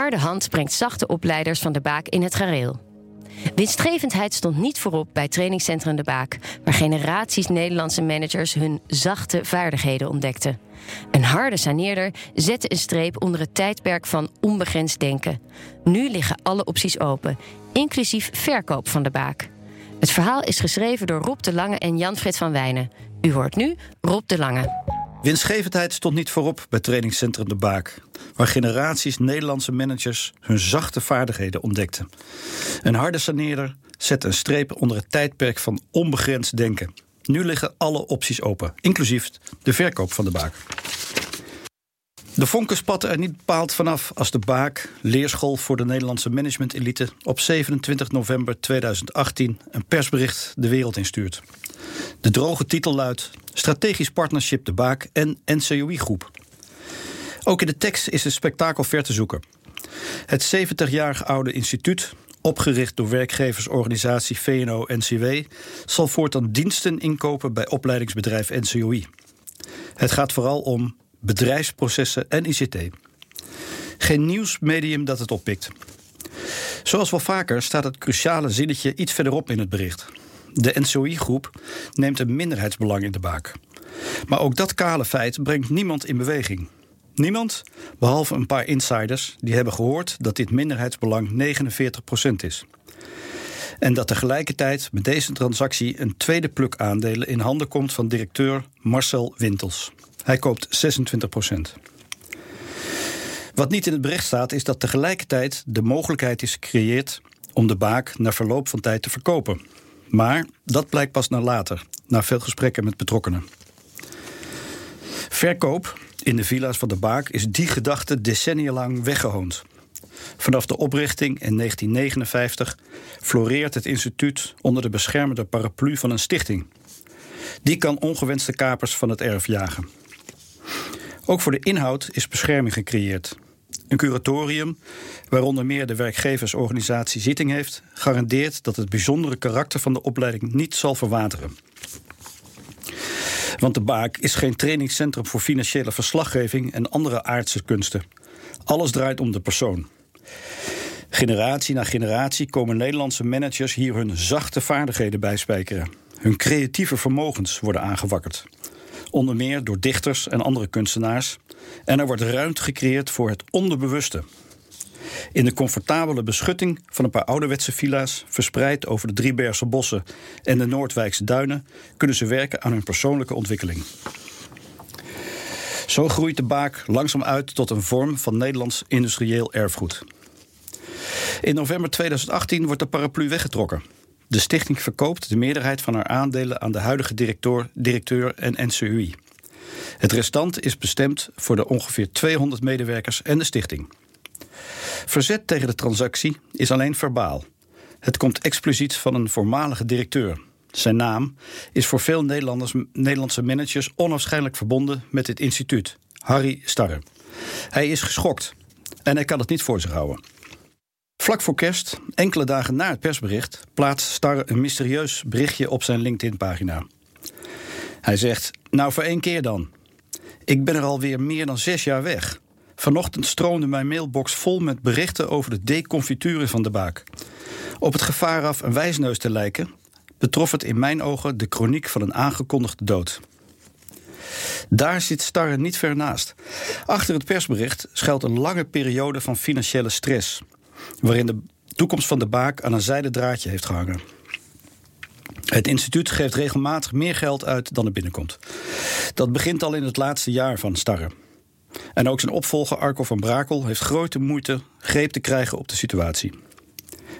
harde hand brengt zachte opleiders van de Baak in het gareel. Winstgevendheid stond niet voorop bij trainingscentrum De Baak, waar generaties Nederlandse managers hun zachte vaardigheden ontdekten. Een harde saneerder zette een streep onder het tijdperk van onbegrensd denken. Nu liggen alle opties open, inclusief verkoop van De Baak. Het verhaal is geschreven door Rob de Lange en Jan-Fred van Wijnen. U hoort nu Rob de Lange. Winstgevendheid stond niet voorop bij trainingscentrum De Baak, waar generaties Nederlandse managers hun zachte vaardigheden ontdekten. Een harde saneerder zette een streep onder het tijdperk van onbegrensd denken. Nu liggen alle opties open, inclusief de verkoop van De Baak. De vonken spatten er niet bepaald vanaf als de Baak, leerschool voor de Nederlandse managementelite, op 27 november 2018 een persbericht de wereld instuurt. De droge titel luidt Strategisch Partnership De Baak en NCOI Groep. Ook in de tekst is het spektakel ver te zoeken. Het 70-jarige oude instituut, opgericht door werkgeversorganisatie VNO-NCW, zal voortaan diensten inkopen bij opleidingsbedrijf NCOI. Het gaat vooral om bedrijfsprocessen en ICT. Geen nieuwsmedium dat het oppikt. Zoals wel vaker staat het cruciale zinnetje iets verderop in het bericht. De NCOI-groep neemt een minderheidsbelang in de baak. Maar ook dat kale feit brengt niemand in beweging. Niemand, behalve een paar insiders, die hebben gehoord dat dit minderheidsbelang 49% is. En dat tegelijkertijd met deze transactie een tweede pluk aandelen in handen komt van directeur Marcel Wintels. Hij koopt 26%. Wat niet in het bericht staat, is dat tegelijkertijd de mogelijkheid is gecreëerd om de baak na verloop van tijd te verkopen. Maar dat blijkt pas naar later, na veel gesprekken met betrokkenen. Verkoop in de villa's van de Baak is die gedachte decennia lang weggehoond. Vanaf de oprichting in 1959 floreert het instituut onder de beschermende paraplu van een stichting. Die kan ongewenste kapers van het erf jagen. Ook voor de inhoud is bescherming gecreëerd. Een curatorium, waaronder meer de werkgeversorganisatie zitting heeft, garandeert dat het bijzondere karakter van de opleiding niet zal verwateren. Want de Baak is geen trainingscentrum voor financiële verslaggeving en andere aardse kunsten. Alles draait om de persoon. Generatie na generatie komen Nederlandse managers hier hun zachte vaardigheden bijspijkeren. Hun creatieve vermogens worden aangewakkerd. Onder meer door dichters en andere kunstenaars. En er wordt ruimte gecreëerd voor het onderbewuste. In de comfortabele beschutting van een paar ouderwetse villa's, verspreid over de Driebergse bossen en de Noordwijkse duinen, kunnen ze werken aan hun persoonlijke ontwikkeling. Zo groeit de baak langzaam uit tot een vorm van Nederlands industrieel erfgoed. In november 2018 wordt de paraplu weggetrokken. De stichting verkoopt de meerderheid van haar aandelen aan de huidige directeur, directeur en NCUI. Het restant is bestemd voor de ongeveer 200 medewerkers en de stichting. Verzet tegen de transactie is alleen verbaal. Het komt expliciet van een voormalige directeur. Zijn naam is voor veel Nederlanders, Nederlandse managers onafscheidelijk verbonden met dit instituut, Harry Starre. Hij is geschokt en hij kan het niet voor zich houden. Vlak voor kerst, enkele dagen na het persbericht, plaatst Starre een mysterieus berichtje op zijn LinkedIn-pagina. Hij zegt: Nou, voor één keer dan. Ik ben er alweer meer dan zes jaar weg. Vanochtend stroomde mijn mailbox vol met berichten over de deconfituren van de baak. Op het gevaar af een wijsneus te lijken, betrof het in mijn ogen de chroniek van een aangekondigde dood. Daar zit Starre niet ver naast. Achter het persbericht schuilt een lange periode van financiële stress, waarin de toekomst van de baak aan een zijden draadje heeft gehangen. Het instituut geeft regelmatig meer geld uit dan er binnenkomt. Dat begint al in het laatste jaar van Starre. En ook zijn opvolger Arco van Brakel heeft grote moeite greep te krijgen op de situatie.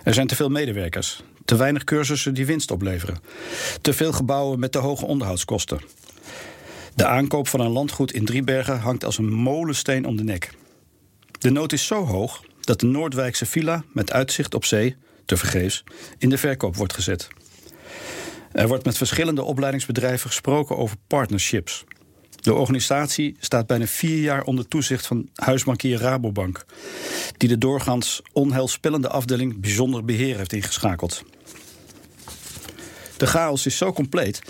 Er zijn te veel medewerkers, te weinig cursussen die winst opleveren, te veel gebouwen met te hoge onderhoudskosten. De aankoop van een landgoed in Driebergen hangt als een molensteen om de nek. De nood is zo hoog dat de Noordwijkse villa met uitzicht op zee, tevergeefs, in de verkoop wordt gezet. Er wordt met verschillende opleidingsbedrijven gesproken over partnerships. De organisatie staat bijna vier jaar onder toezicht van huisbankier Rabobank, die de doorgaans onheilspellende afdeling bijzonder beheer heeft ingeschakeld. De chaos is zo compleet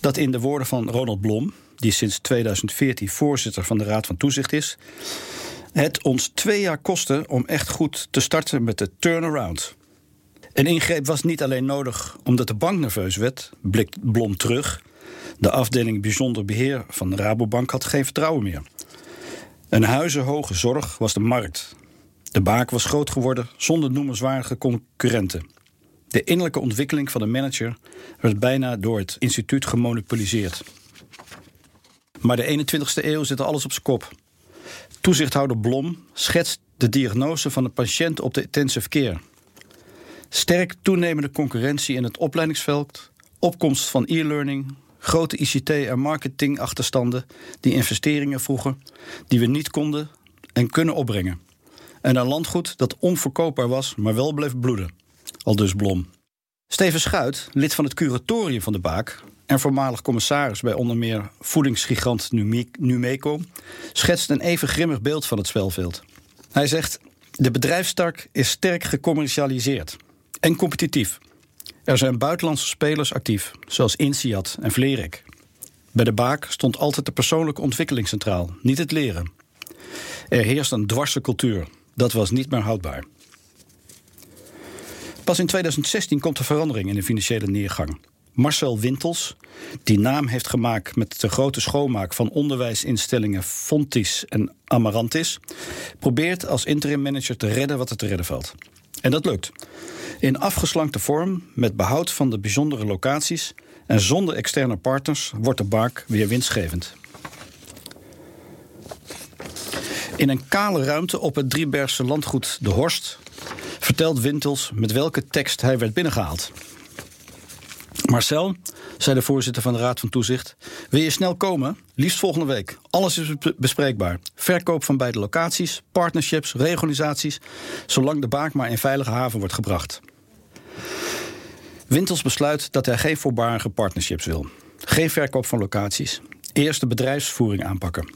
dat in de woorden van Ronald Blom, die sinds 2014 voorzitter van de Raad van Toezicht is, het ons twee jaar kostte om echt goed te starten met de turnaround. Een ingreep was niet alleen nodig omdat de bank nerveus werd, blikt Blom terug. De afdeling bijzonder beheer van de Rabobank had geen vertrouwen meer. Een huizenhoge zorg was de markt. De baak was groot geworden zonder noemenswaardige concurrenten. De innerlijke ontwikkeling van de manager werd bijna door het instituut gemonopoliseerd. Maar de 21ste eeuw zit alles op zijn kop. Toezichthouder Blom schetst de diagnose van de patiënt op de intensive care. Sterk toenemende concurrentie in het opleidingsveld, opkomst van e-learning, grote ICT- en marketingachterstanden die investeringen vroegen die we niet konden en kunnen opbrengen. En een landgoed dat onverkoopbaar was, maar wel bleef bloeden. Al dus Blom. Steven Schuit, lid van het curatorium van de Baak en voormalig commissaris bij onder meer voedingsgigant Numeco, schetst een even grimmig beeld van het spelveld. Hij zegt: De bedrijfstak is sterk gecommercialiseerd en competitief. Er zijn buitenlandse spelers actief, zoals Insiat en Vlerek. Bij de Baak stond altijd de persoonlijke ontwikkeling centraal, niet het leren. Er heerst een dwarse cultuur. Dat was niet meer houdbaar. Pas in 2016 komt er verandering in de financiële neergang. Marcel Wintels, die naam heeft gemaakt met de grote schoonmaak van onderwijsinstellingen Fontis en Amarantis, probeert als interim manager te redden wat er te redden valt. En dat lukt. In afgeslankte vorm, met behoud van de bijzondere locaties en zonder externe partners, wordt de Baak weer winstgevend. In een kale ruimte op het Driebergse landgoed De Horst vertelt Wintels met welke tekst hij werd binnengehaald. Marcel, zei de voorzitter van de Raad van Toezicht, wil je snel komen? Liefst volgende week. Alles is bespreekbaar. Verkoop van beide locaties, partnerships, reorganisaties, zolang de baak maar in veilige haven wordt gebracht. Wintels besluit dat hij geen voorbarige partnerships wil. Geen verkoop van locaties. Eerst de bedrijfsvoering aanpakken.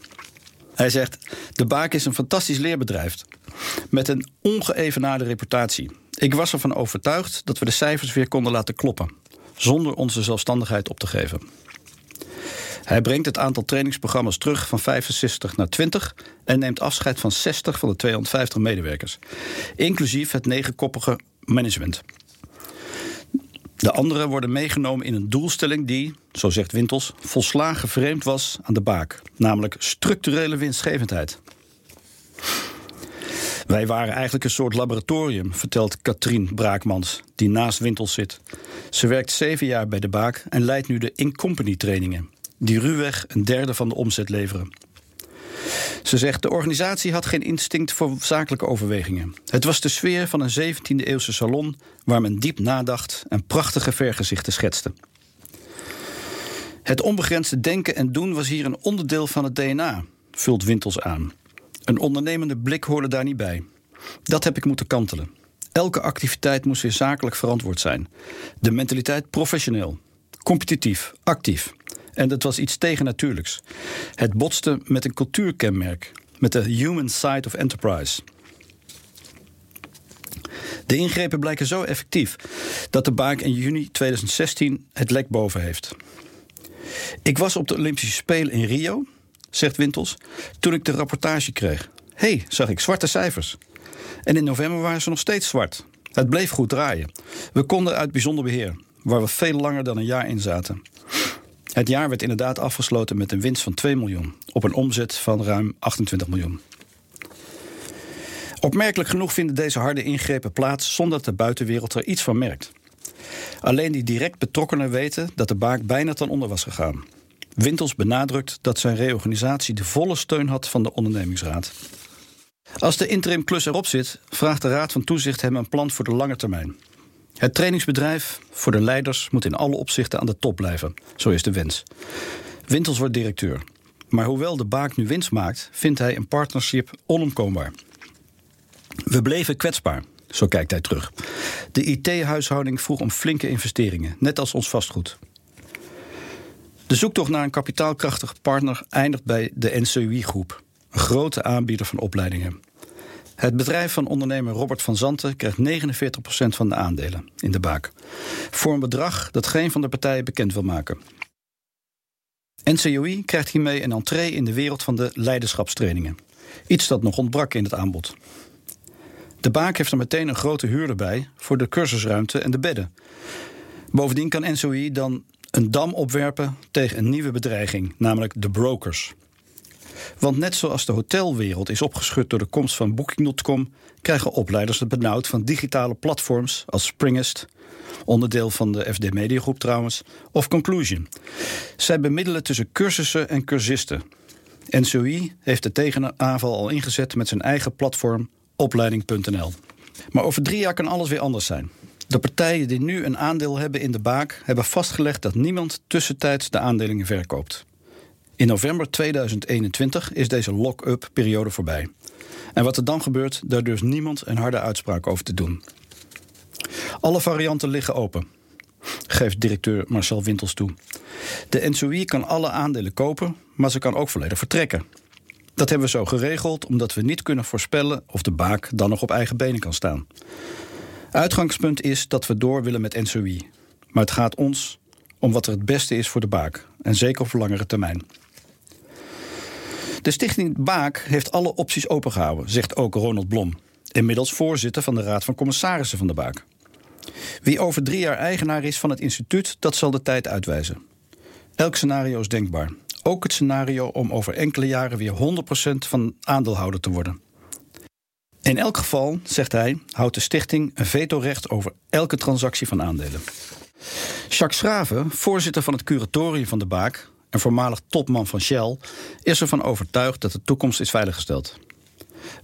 Hij zegt: De Baak is een fantastisch leerbedrijf met een ongeëvenaarde reputatie. Ik was ervan overtuigd dat we de cijfers weer konden laten kloppen, zonder onze zelfstandigheid op te geven. Hij brengt het aantal trainingsprogramma's terug van 65 naar 20 en neemt afscheid van 60 van de 250 medewerkers, inclusief het negenkoppige management. De anderen worden meegenomen in een doelstelling die, zo zegt Wintels, volslagen vreemd was aan de baak, namelijk structurele winstgevendheid. Wij waren eigenlijk een soort laboratorium, vertelt Katrien Braakmans, die naast Wintels zit. Ze werkt zeven jaar bij de baak en leidt nu de in-company trainingen, die ruwweg een derde van de omzet leveren. Ze zegt: De organisatie had geen instinct voor zakelijke overwegingen. Het was de sfeer van een 17e-eeuwse salon waar men diep nadacht en prachtige vergezichten schetste. Het onbegrensde denken en doen was hier een onderdeel van het DNA, vult Wintels aan. Een ondernemende blik hoorde daar niet bij. Dat heb ik moeten kantelen. Elke activiteit moest weer zakelijk verantwoord zijn. De mentaliteit professioneel, competitief, actief. En dat was iets tegennatuurlijks. Het botste met een cultuurkenmerk, met de human side of enterprise. De ingrepen blijken zo effectief dat de Baak in juni 2016 het lek boven heeft. Ik was op de Olympische Spelen in Rio, zegt Wintels, toen ik de rapportage kreeg. Hé, hey, zag ik zwarte cijfers. En in november waren ze nog steeds zwart. Het bleef goed draaien. We konden uit bijzonder beheer, waar we veel langer dan een jaar in zaten. Het jaar werd inderdaad afgesloten met een winst van 2 miljoen op een omzet van ruim 28 miljoen. Opmerkelijk genoeg vinden deze harde ingrepen plaats zonder dat de buitenwereld er iets van merkt. Alleen die direct betrokkenen weten dat de baak bijna ten onder was gegaan. Wintels benadrukt dat zijn reorganisatie de volle steun had van de ondernemingsraad. Als de interim klus erop zit, vraagt de Raad van Toezicht hem een plan voor de lange termijn. Het trainingsbedrijf voor de leiders moet in alle opzichten aan de top blijven. Zo is de wens. Wintels wordt directeur. Maar hoewel de baak nu winst maakt, vindt hij een partnership onomkoombaar. We bleven kwetsbaar, zo kijkt hij terug. De IT-huishouding vroeg om flinke investeringen, net als ons vastgoed. De zoektocht naar een kapitaalkrachtige partner eindigt bij de NCUI-groep, een grote aanbieder van opleidingen. Het bedrijf van ondernemer Robert van Zanten krijgt 49% van de aandelen in de baak. Voor een bedrag dat geen van de partijen bekend wil maken. NCOI krijgt hiermee een entree in de wereld van de leiderschapstrainingen. Iets dat nog ontbrak in het aanbod. De Baak heeft er meteen een grote huur bij voor de cursusruimte en de bedden. Bovendien kan NSOI dan een dam opwerpen tegen een nieuwe bedreiging, namelijk de brokers. Want net zoals de hotelwereld is opgeschud door de komst van Booking.com, krijgen opleiders het benauwd van digitale platforms als Springest, onderdeel van de FD Mediagroep trouwens, of Conclusion. Zij bemiddelen tussen cursussen en cursisten. NCOI heeft de tegenaanval al ingezet met zijn eigen platform opleiding.nl. Maar over drie jaar kan alles weer anders zijn. De partijen die nu een aandeel hebben in de baak hebben vastgelegd dat niemand tussentijds de aandelingen verkoopt. In november 2021 is deze lock-up periode voorbij. En wat er dan gebeurt, daar durft niemand een harde uitspraak over te doen. Alle varianten liggen open, geeft directeur Marcel Wintels toe. De NSOI kan alle aandelen kopen, maar ze kan ook volledig vertrekken. Dat hebben we zo geregeld omdat we niet kunnen voorspellen of de baak dan nog op eigen benen kan staan. Uitgangspunt is dat we door willen met NSOI. Maar het gaat ons om wat er het beste is voor de baak. En zeker op langere termijn. De stichting Baak heeft alle opties opengehouden, zegt ook Ronald Blom. Inmiddels voorzitter van de Raad van Commissarissen van de Baak. Wie over drie jaar eigenaar is van het instituut, dat zal de tijd uitwijzen. Elk scenario is denkbaar. Ook het scenario om over enkele jaren weer 100% van aandeelhouder te worden. In elk geval, zegt hij, houdt de stichting een vetorecht over elke transactie van aandelen. Jacques Schraven, voorzitter van het curatorium van de Baak en voormalig topman van Shell, is ervan overtuigd dat de toekomst is veiliggesteld.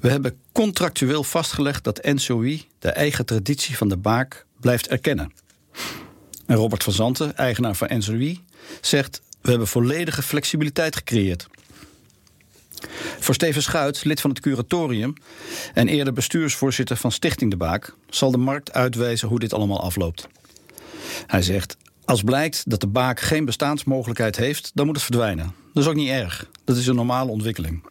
We hebben contractueel vastgelegd dat NCOI de eigen traditie van de Baak blijft erkennen. En Robert van Zanten, eigenaar van NCOI, zegt: We hebben volledige flexibiliteit gecreëerd. Voor Steven Schuit, lid van het curatorium en eerder bestuursvoorzitter van Stichting De Baak, zal de markt uitwijzen hoe dit allemaal afloopt. Hij zegt: Als blijkt dat de baak geen bestaansmogelijkheid heeft, dan moet het verdwijnen. Dat is ook niet erg. Dat is een normale ontwikkeling.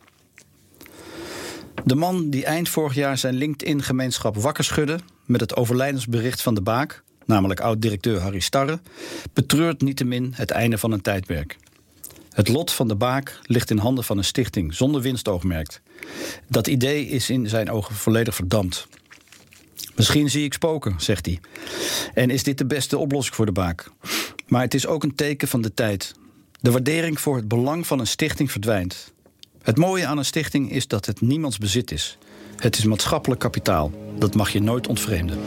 De man die eind vorig jaar zijn LinkedIn-gemeenschap wakker schudde met het overlijdensbericht van de baak, namelijk oud-directeur Harry Starre, betreurt niettemin het einde van een tijdperk. Het lot van de baak ligt in handen van een stichting zonder winstoogmerk. Dat idee is in zijn ogen volledig verdampt. Misschien zie ik spoken, zegt hij. En is dit de beste oplossing voor de baak? Maar het is ook een teken van de tijd. De waardering voor het belang van een stichting verdwijnt. Het mooie aan een stichting is dat het niemands bezit is. Het is maatschappelijk kapitaal. Dat mag je nooit ontvreemden.